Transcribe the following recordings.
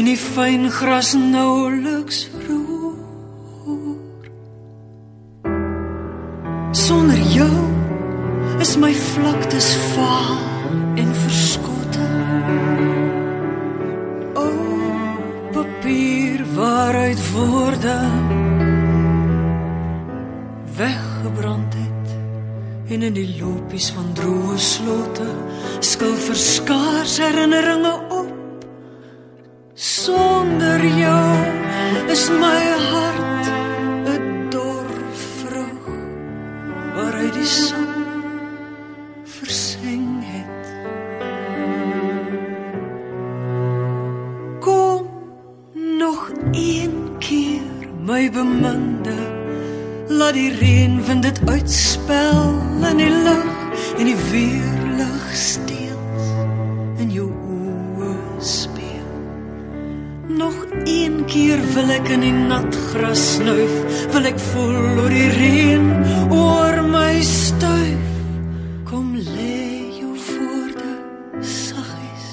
en die fyn gras nouliks roer. Sonder jou is my vlaktes vaal en verskote. O papier waaruit woorde weggebrand het en in die lopies van droë slote skil verskaars herinneringe Nog een keer wil ek in die nat gras snuif, wil ek voel hoe die reën oor my stuif. Kom lê jou woorde saggies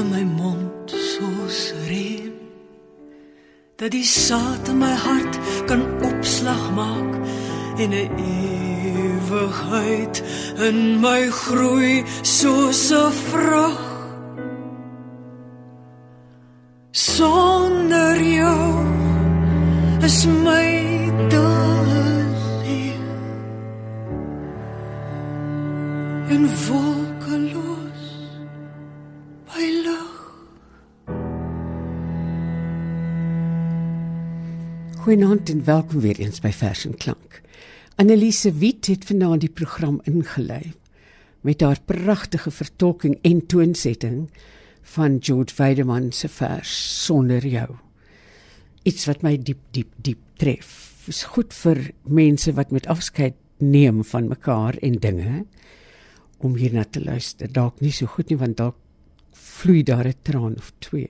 in my mond soos reën dat die saad in my hart kan opslag maak en 'n ewigheid in my groei soos 'n vrug sonder jou is my dae leeg en wolkeloos by lug Goeienaand en welkom weer eens by Vers en Klank. Annelise Wit het vanaand die program ingelei met haar pragtige vertolking en toonsetting van George Weideman se vers Sonder jou. Iets wat my diep diep diep tref. Is goed vir mense wat met afskeid neem van mekaar en dinge om hierna te luister. Dalk nie so goed nie want dalk vloei daar 'n traan of twee.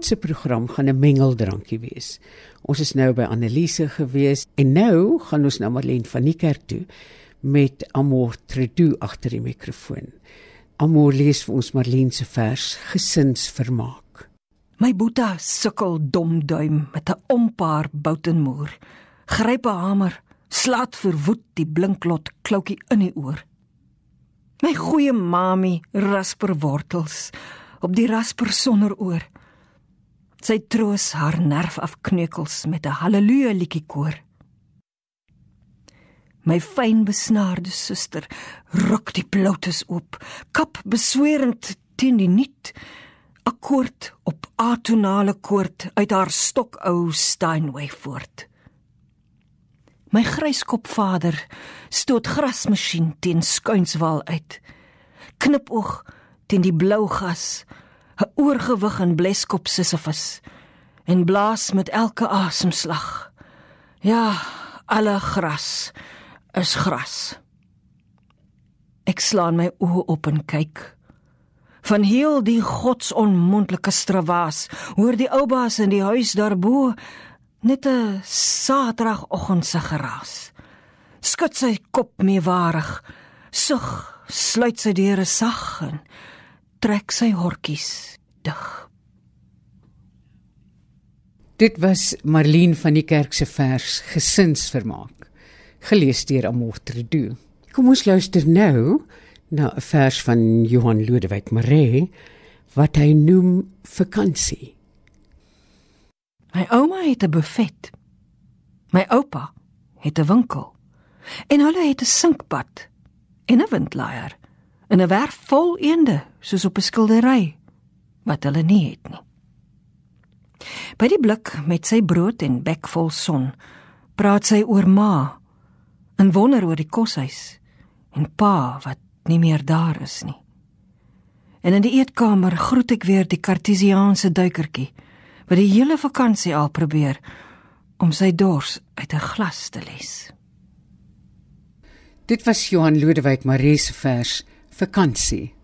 Se program gaan 'n mengeldrankie wees. Ons is nou by Annelise gewees en nou gaan ons na Marlene van die kerk toe met Amor Tredu agter die mikrofoon. Amor lees vir ons Marlene se vers Gesinsvermaak. My boeta sukkel domduim met 'n ompaar boutenmoer. Gryp 'n hamer, slaat verwoed die blinklot kloukie in die oor. My goeie mami rasper wortels op die rasper sonder oor. Sy troos haar nerfafkneukels met 'n haleluja liedjie koor. My fyn besnaarde suster ruk die ploutes oop, kap beswerend teen die nuut, akkoord op atonale koord uit haar stokou Steinway voort. My gryskop vader stoot grasmasjien teen skuinswal uit. Knipoog teen die blou gas, 'n oorgewig en bleskop Sisyphus en blaas met elke asemslag. Ja, alle gras is gras. Ek slaan my oë op en kyk. Van heel die godsonmondelike stravaas, hoor die oubaas in die huis daarbo net 'n saterdagoggend se geraas. Skud sy kop meewarig, sug, sluit sy deure sag en trek sy hortjies dig. Dit was Marlene van die kerk se vers Gesinsvermaak, gelees deur Amor Tredu. Kom ons luister nou na 'n vers van Johan Lodewyk Maree wat hy noem vakansie. My ouma het 'n buffet. My oupa het 'n winkel. En hulle het 'n sinkpad en 'n windlaaier en 'n werf vol eende soos op 'n skildery wat hulle nie het nie. By die blik met sy brood en bek vol son, praat sy oor ma en wonder oor die koshuis en pa wat nie meer daar is nie. En in die eetkamer groet ek weer die kartesiaanse duikertjie wat die hele vakansie al probeer om sy dors uit 'n glas te les. Dit was Johan Lodewyk Maree se vers Vakansie.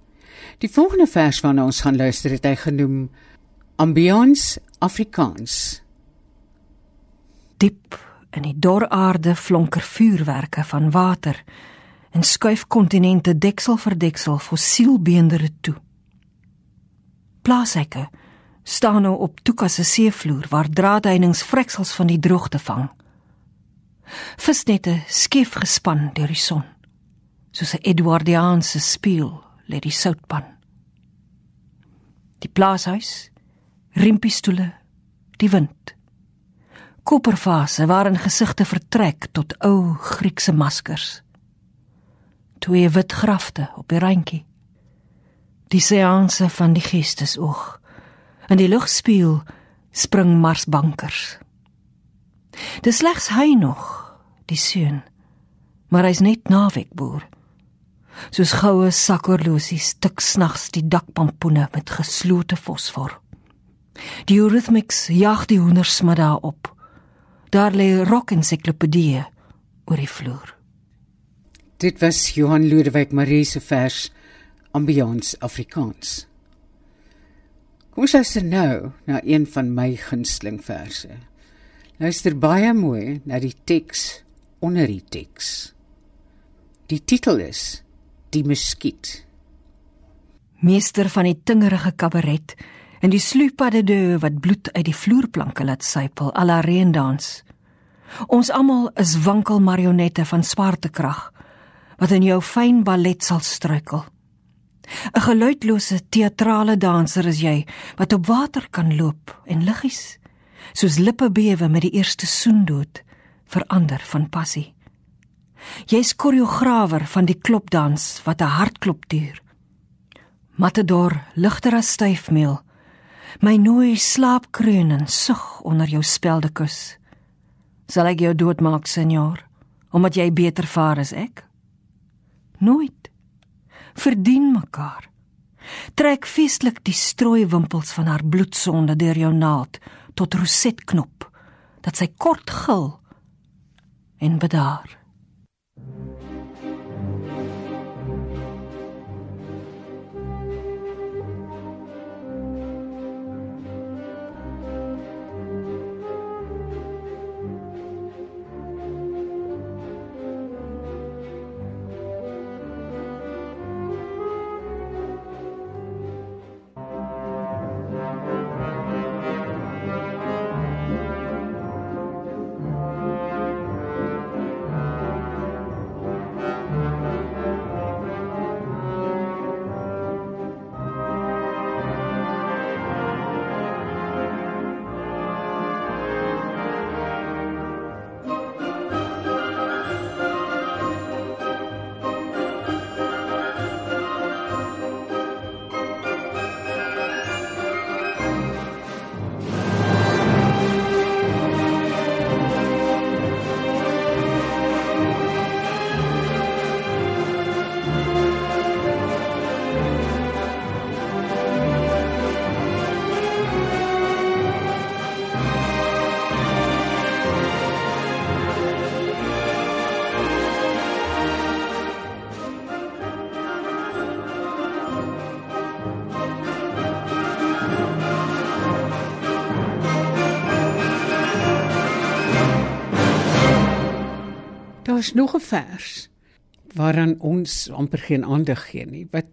Die volgende vers waarna ons gaan luister het hy genoem Ambiance Afrikaans. Diep in die dor aarde flonker vuurwerke van water en skuif kontinente deksel vir deksel fossielbeendere toe. Plaashekke staan nou op Tuka se seevloer waar draadheinings vreksels van die droogte vang. Visnette skief gespan deur die son, soos 'n Edwardiaanse spieël lê die soutpan. Die plaashuis, rimpiestoele, die wind. Kopervase waarin gesigte vertrek tot ou Griekse maskers. Twee wit grafte op die randjie. Die seanse van die geestesoog In die lugspieël spring marsbankers. Dis slegs hy nog, die seun. Maar hy's net naweekboer. Soos goue sakkerlosies tik snags die dakpampoene met geslote fosfor. Die eurythmics jag die hoenders maar daar op. Daar lê rock ensiklopedie oor die vloer. Dit was Johan Lodewyk Marie se vers Ambiance Afrikaans. Kom ons luister nou na een van my gunsteling verse. Luister baie mooi na die teks onder die teks. Die titel is Die Muskiet. Meester van die tingerige kabaret en die sloepade de wat bloed uit die vloerplanke laat sypel, al haar reendans. Ons almal is wankel marionette van swaartekrag wat in jou fyn ballet sal struikel. 'n Geluidlose teatrale danser is jy wat op water kan loop en liggies soos lippe bewe met die eerste soendood verander van passie. Jy's koreograwer van die klopdans wat 'n hartklop duur. Matador ligter as styfmeel. My nooi slaapkreun en sug onder jou speldekus. Sal ek jou doodmaak, senor, omdat jy beter vaar as ek? Nooit verdien mekaar. Trek feestelik die strooiwimpels van haar bloedsonde deur jou naald tot rosetknop dat sy kort gil en bedaar. Daar's nog 'n vers waaraan ons amper geen aandag gee nie wat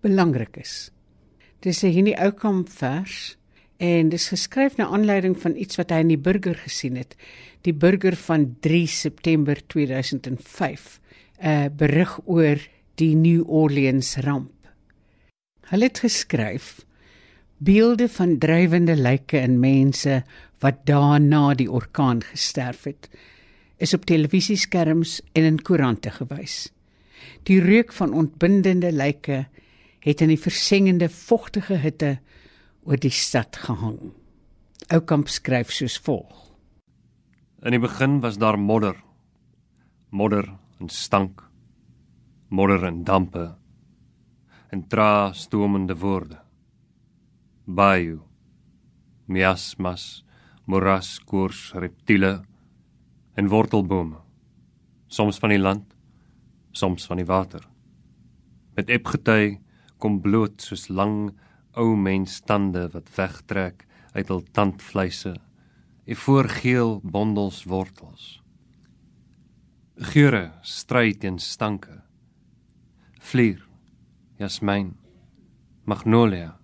belangrik is. Dis 'n hierdie Oukamp vers en dis geskryf na aanleiding van iets wat hy in die burger gesien het. Die burger van 3 September 2005, 'n berig oor die New Orleans ramp. Hulle het geskryf beelde van drywende lyke en mense wat daarna die orkaan gesterf het is op televisieskerms en in koerante gewys. Die reuk van ontbindende lyke het in die versengende vogtige hitte oor die stad gehang. Oukamp skryf soos volg: In die begin was daar modder. Modder en stank. Modder en dampe. En tra stoomende woorde. Bayou. Miasmas, moras, koers, reptiele en wortelbome soms van die land soms van die water. Met epgety kom bloot soos lang ou mens tande wat wegtrek uit hul tandvleise en voorgeel bondels wortels. Geure stry teen stanke. Vlier, jasmyn, magnolia.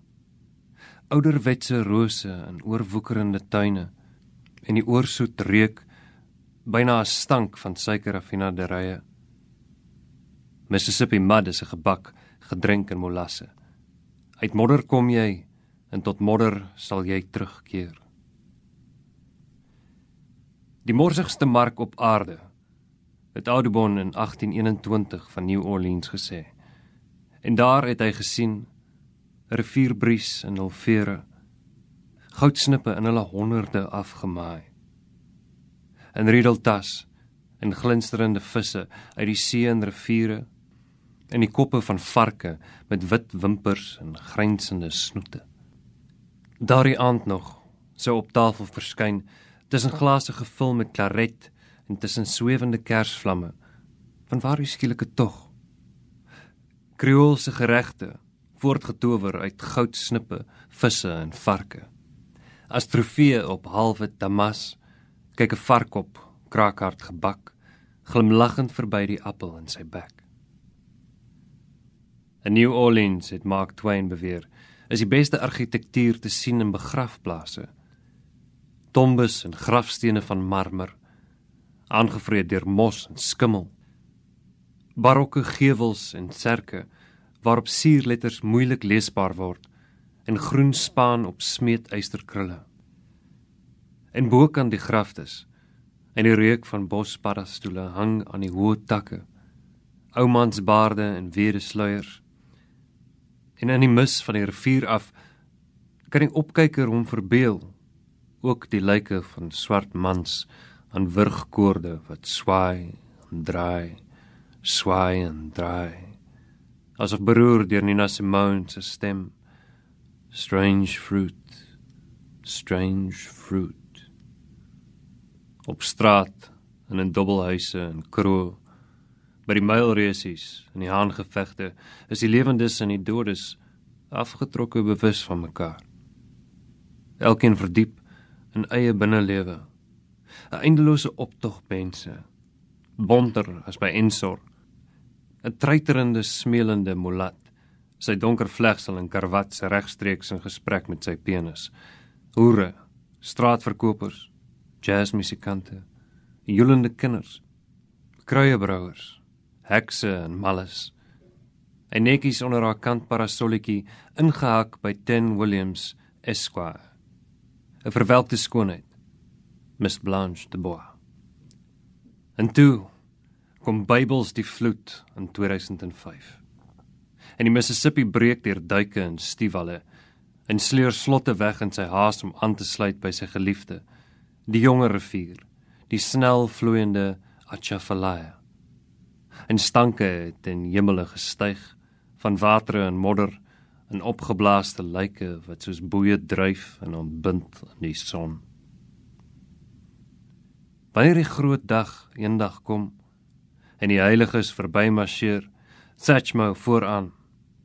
Ouderwetse rose in oorwoekerende tuine en die oorsoet reuk byna 'n stank van suikerraffinaderye. Mississippi mud is 'n gebak gedrink in molasse. Uit modder kom jy en tot modder sal jy terugkeer. Die morsigste mark op aarde het Audubon in 1821 van New Orleans gesê. En daar het hy gesien rivierbries in hul vere goudsnippe in hulle honderde afgemaai. En riedeltas en glinsterende visse uit die see en riviere en die koppe van varke met wit wimpers en grynsende snoete. Daardie aand nog sou op tafel verskyn tussen glase gevul met klaret en tussen swewende kersvlamme. Van waar die skielike tog? Kreoolse geregte voortgetower uit goudsnippe, visse en varke. As trofee op halwe damas kyk 'n vark op, kraakhard gebak, glimlaggend verby die appel in sy bek. In New Orleans het Mark Twain beweer, is die beste argitektuur te sien in begrafplaase tombes en grafstene van marmer aangevreet deur mos en skimmel. Barokke gevels en serke waarop sierletters moeilik leesbaar word en groen spaan op smeetysterkrulle en bo kan die graftes en die reuk van bospaddastoele hang aan die hoë takke oumans baarde en wede sluiers en in die mis van die rivier af kan die opkyker hom verbeel ook die lyke van swart mans aan wurgkoorde wat swaai en draai, swaai en draai. Asof beroer deur Nina Simone se stem. Strange fruit, strange fruit. Op straat en in dubbelhuise en kroë by die mylresies en die haangevegte is die lewendes en die doodes afgetrokke bewus van mekaar. Elkeen verdiep in eie binnelewe. 'n Eindelose optog mense, bonter as by Ensor. 'n Treiterende, smeelende mulat, sy donker vlegsel en karwat se regstreeks in gesprek met sy penis. Hoere, straatverkopers, jazzmusikante, joelende kinders, kruiebrouers, hekse en malles. En netjies onder haar kant parasolletjie ingehak by Ten Williams Esquire. 'n verwelkte skoonheid. Miss Blanche de Bois. En toe kom Bybels die vloed in 2005. En die Mississippi breek deur duike en stiwalle en sleur slotte weg in sy haas om aan te sluit by sy geliefde, die jonger rivier, die snel vloeiende Atchafalaya. En stanke het in hemele gestyg van water en modder en opgeblaaste lyke wat soos boeye dryf en ontbind in die son. Wanneer die groot dag eendag kom en die heiliges verby marcheer, Satchmo vooraan,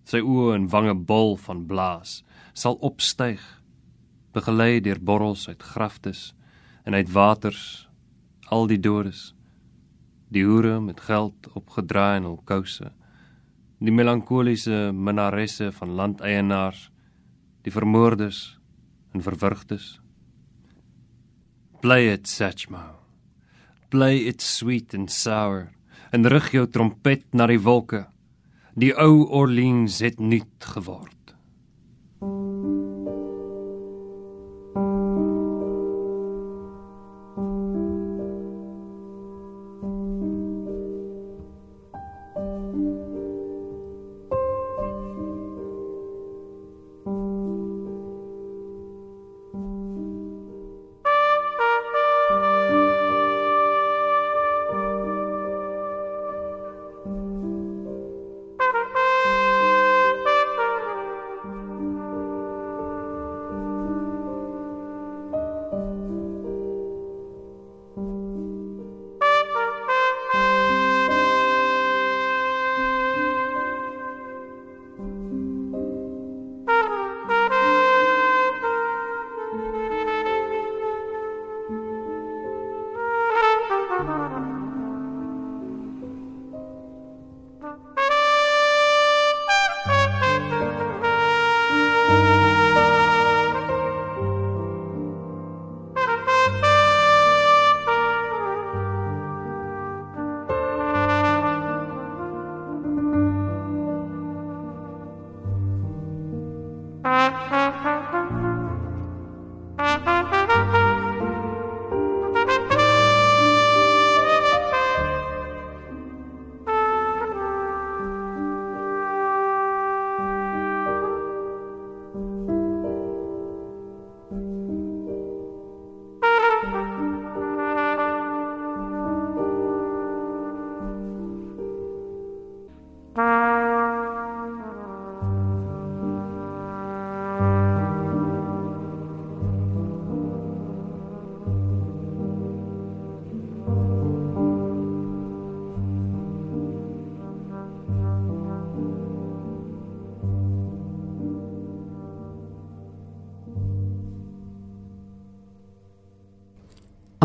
sy oë en wange bol van blaas, sal opstyg, begelei deur borrels uit graftes en uit waters, al die doodes, die hoere met geld opgedraai in hul kouse die melankoliese minaresse van landeienaars, die vermoordes en verwrigtes. Play it, Satchmo. Play it sweet and sour. En rig jou trompet na die wolke. Die ou Orleans het nuut geword.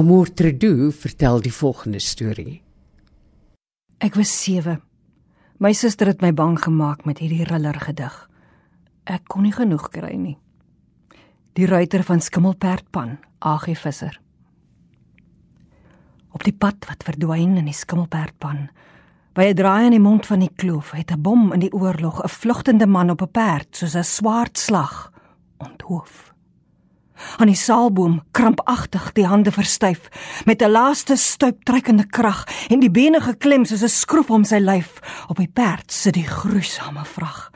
Amour Tredu vertel die volgende storie. Ek was 7. My suster het my bang gemaak met hierdie riller gedig. Ek kon nie genoeg kry nie. Die ruiter van Skimmelperdpan, Agie Visser. Op die pad wat verdwyn in die Skimmelperdpan, by 'n draai in die mond van die kloof, het 'n bom in die oorlog 'n vlugtende man op 'n perd soos 'n swaard slag onthoof aan die saalboom krampagtig die hande verstyf met 'n laaste stuiptrekkende krag en die bene geklem soos 'n skroef om sy lyf. Op die perd sit die gruisame vrag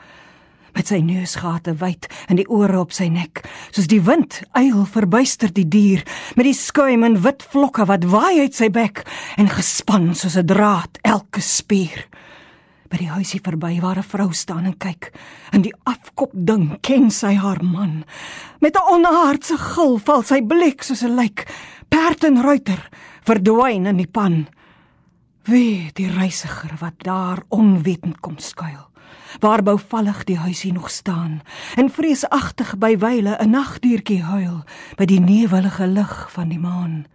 met sy neusgate wyd en die ore op sy nek soos die wind eil verbuister die dier met die skuim en wit vlokke wat waai uit sy bek en gespan soos 'n draad elke spier by die huisie verby waar 'n vrou staan en kyk. In die afkop ding ken sy haar man. Met 'n onaardse gil val sy blik soos 'n lijk. Perd en ruiter verdwyn in die pan. Wie die reisiger wat daar onwetend kom skuil. Waar bouvallig die huisie nog staan en vreesagtig by wyle 'n nagdiertjie huil by die newelige lig van die maan.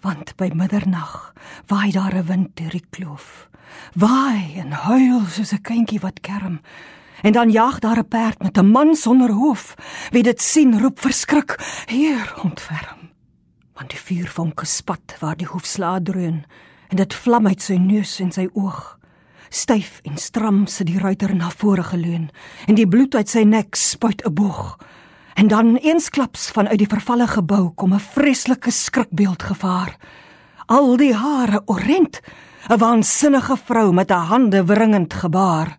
Want by middernag waai daar 'n wind deur die kloof waai en huil soos 'n kindjie wat kerm. En dan jaag daar 'n perd met 'n man sonder hoof. Wie dit sien, roep verskrik: "Heer, ontferm!" Want die vuurvonke spat waar die hoefsla dreun en dit vlam uit sy neus en sy oog. Styf en stram sit die ruiter na vore geleun en die bloed uit sy nek spuit 'n boog. En dan eensklaps vanuit die vervalle gebou kom 'n vreeslike skrikbeeld gevaar. Al die hare orent 'n waansinnige vrou met 'n hande wringend gebaar.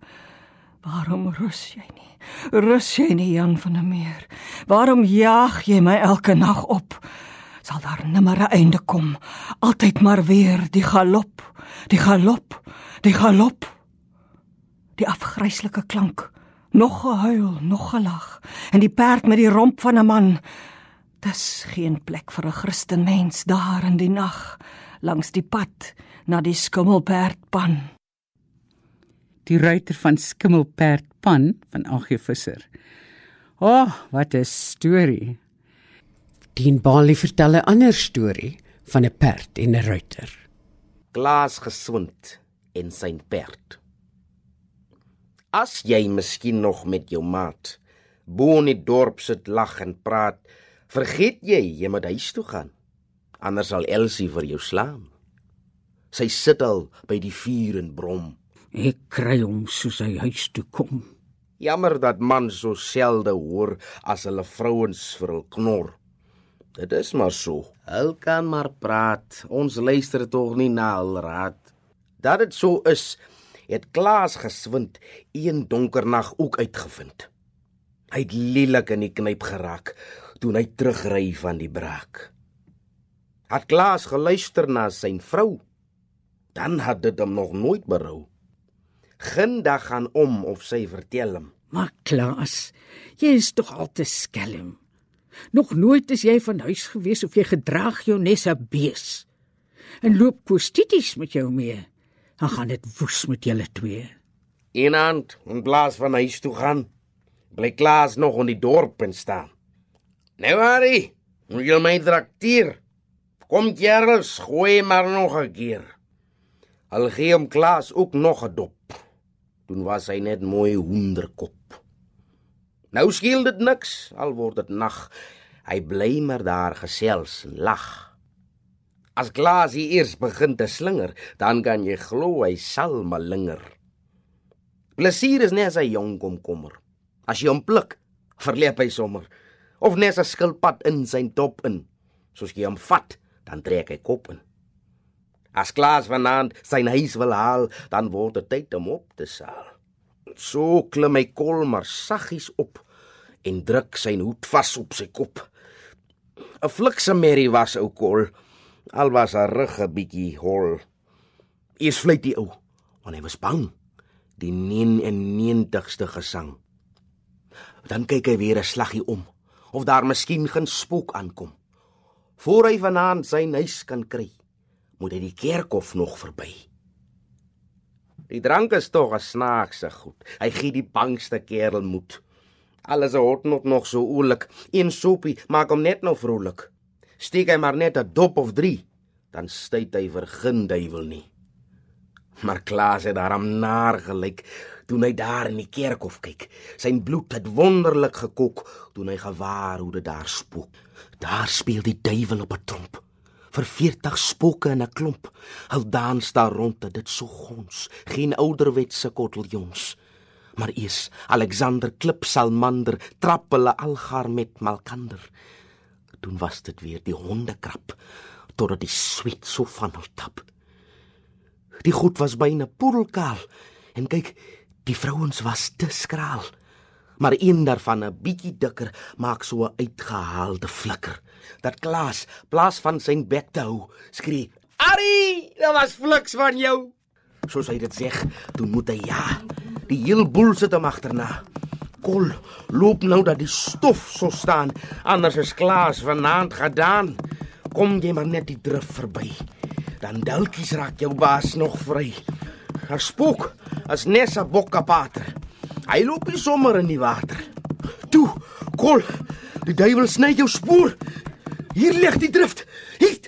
Waarom rus jy nie? Rus jy nie Jan van der Meer? Waarom jaag jy my elke nag op? Sal daar nimmer 'n einde kom? Altyd maar weer die galop, die galop, die galop. Die afgryslike klank, nog gehuil, nog gelag en die perd met die romp van 'n man. Dis geen plek vir 'n Christen mens daar in die nag langs die pad na die skimmelperdpan. Die ruiter van skimmelperdpan van AG Visser. O, oh, wat 'n storie. Dien Bali vertel 'n ander storie van 'n perd en 'n ruiter. Klaas geswind en sy perd. As jy miskien nog met jou maat bo in die dorp sit lag en praat, vergeet jy jy moet huis toe gaan. Anders sal Elsie vir jou slaan. Sy sit al by die vuur en brom. Ek kry hom soos hy huis toe kom. Jammer dat man so selde hoor as hulle vrouens vir hul knor. Dit is maar so. Hulle kan maar praat. Ons luister tog nie na hul raad. Dat dit so is, het Klaas geswind een donker nag ook uitgevind. Hy het lelik in die knyp geraak toe hy terugry van die braak. Het Klaas geluister na sy vrou dan had dit hom nog nooit berou. Geen dag gaan om of sy vertel hom. Maar Klaas, jy is tog al te skelm. Nog nooit is jy van huis gewees of jy gedraag jou nes 'n bees. En loop kostities met jou mee. Dan gaan dit woes met julle twee. Eenand, in plaas van huis toe gaan, bly Klaas nog in die dorp en staan. Nou Harry, moet jy my trakteer? Kom Gerels, gooi maar nog 'n keer. Al gee hom Klaas ook nog 'n dop. Toen was hy net mooi hoenderkop. Nou skiel dit niks, al word dit nag. Hy bly maar daar gesels en lag. As Klaas eers begin te slinger, dan kan jy glo hy sal maar linger. Plesier is net as hy jong komkommer. As jy hom pluk, verleep hy sommer. Of net 'n skilpad in sy top in. Soos jy hom vat, dan trek hy kop in. As Klaas vanaand sy huis wil haal, dan word dit tyd om op te saal. So klim hy kolmer saggies op en druk sy hoed vas op sy kop. 'n Flikse merrie was ou kol, al was haar rug 'n bietjie hol. Eers vlieg die ou, want hy was bang. Die 99ste gesang. Dan kyk hy weer 'n slaggie om of daar miskien geen spook aankom. Voor hy vanaand sy huis kan kry moet hy die kerkhof nog verby. Die drank is tog 'n snaakse goed. Hy gee die bangste kerel moed. Alles hoort nog nog so oulik. Een sopie maak hom net nou vrolik. Steek hy maar net 'n dop of 3, dan styd hy vir geen duiwel nie. Maar Klaas het daarom naar gelyk toe hy daar in die kerkhof kyk. Sy bloed het wonderlik gekok toe hy gewaar hoe dit daar spook. Daar speel die duiwel op 'n tromp. Vir 40 spooke in 'n klomp. Hou dans daar rond dit so gons, geen ouderwetse kotteljons. Maar eers Alexander Klip Salmander trap hulle algaar met Malkander. Toe was dit weer die hondekrap totdat die sweet so van hom tap. Die goed was byna poedelkaal en kyk, die vrouens was te skraal. Maar een daarvan 'n bietjie dikker maak so 'n uitgehaalde flikker. Dat Klaas, plaas van sy bek te hou, skree: "Ari, dit was fliks van jou." Soos hy dit sê, toe moet hy ja. Die heel boel sit hom agterna. Kol, loop nou dat die stof so staan, anders is Klaas vanaand gedaan. Kom jy maar net die drif verby dan dalkies raak jou baas nog vry. Haar spook as Nessa Bokkapater. Hy loop nie sommer in die water. Toe, kol, die duiwel sny jou spoor. Hier lê die drift. Hier.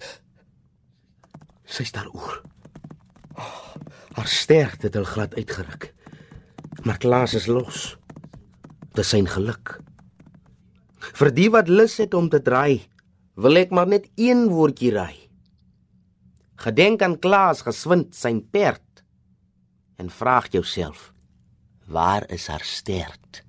Sy staan oor. Oh, haar sterk het al glad uitgeruk. Maar Klaas is los. Dis sy geluk. Vir die wat lus het om te draai, wil ek maar net een woordjie raai. Gedenk aan Klaas geswind sy perd en vra jouself waar is haar stert?